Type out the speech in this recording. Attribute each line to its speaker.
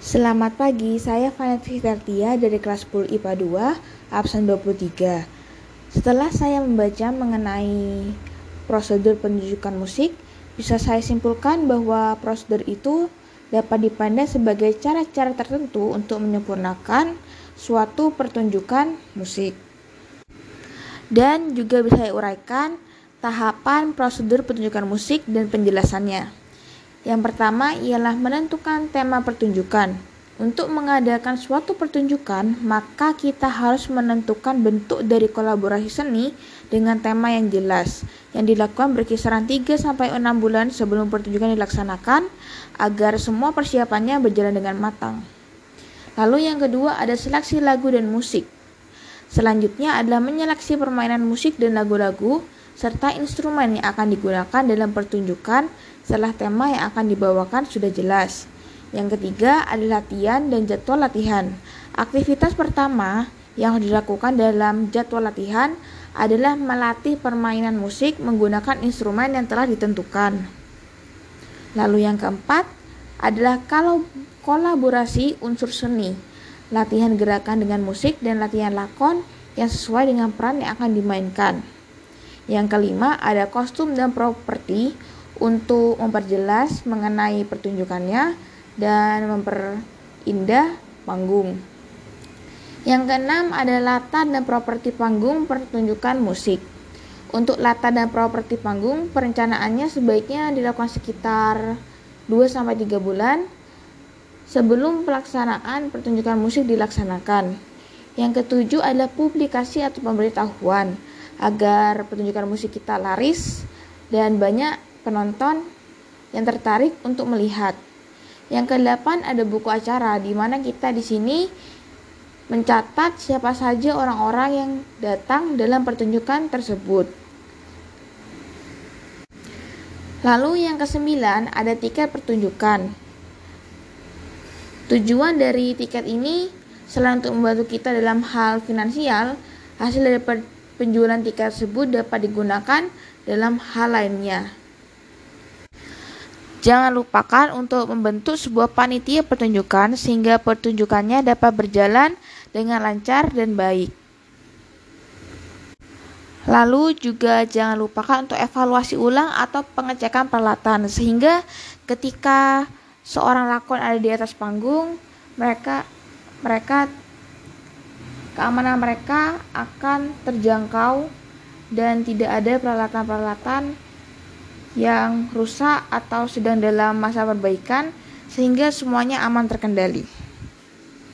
Speaker 1: Selamat pagi, saya Vanet Fitartia dari kelas 10 IPA 2, absen 23. Setelah saya membaca mengenai prosedur penunjukan musik, bisa saya simpulkan bahwa prosedur itu dapat dipandang sebagai cara-cara tertentu untuk menyempurnakan suatu pertunjukan musik. Dan juga bisa saya uraikan tahapan prosedur penunjukan musik dan penjelasannya. Yang pertama ialah menentukan tema pertunjukan. Untuk mengadakan suatu pertunjukan, maka kita harus menentukan bentuk dari kolaborasi seni dengan tema yang jelas, yang dilakukan berkisaran 3 sampai 6 bulan sebelum pertunjukan dilaksanakan agar semua persiapannya berjalan dengan matang. Lalu yang kedua ada seleksi lagu dan musik. Selanjutnya adalah menyeleksi permainan musik dan lagu-lagu serta instrumen yang akan digunakan dalam pertunjukan setelah tema yang akan dibawakan sudah jelas. Yang ketiga adalah latihan dan jadwal latihan. Aktivitas pertama yang dilakukan dalam jadwal latihan adalah melatih permainan musik menggunakan instrumen yang telah ditentukan. Lalu yang keempat adalah kalau kolaborasi unsur seni, latihan gerakan dengan musik dan latihan lakon yang sesuai dengan peran yang akan dimainkan. Yang kelima, ada kostum dan properti untuk memperjelas mengenai pertunjukannya dan memperindah panggung. Yang keenam ada latar dan properti panggung pertunjukan musik. Untuk latar dan properti panggung, perencanaannya sebaiknya dilakukan sekitar 2-3 bulan sebelum pelaksanaan pertunjukan musik dilaksanakan. Yang ketujuh adalah publikasi atau pemberitahuan agar pertunjukan musik kita laris dan banyak penonton yang tertarik untuk melihat. Yang kedelapan ada buku acara di mana kita di sini mencatat siapa saja orang-orang yang datang dalam pertunjukan tersebut. Lalu yang kesembilan ada tiket pertunjukan. Tujuan dari tiket ini selain untuk membantu kita dalam hal finansial, hasil dari penjualan tiket tersebut dapat digunakan dalam hal lainnya. Jangan lupakan untuk membentuk sebuah panitia pertunjukan sehingga pertunjukannya dapat berjalan dengan lancar dan baik. Lalu juga jangan lupakan untuk evaluasi ulang atau pengecekan peralatan sehingga ketika seorang lakon ada di atas panggung, mereka mereka keamanan mereka akan terjangkau dan tidak ada peralatan-peralatan yang rusak atau sedang dalam masa perbaikan sehingga semuanya aman terkendali.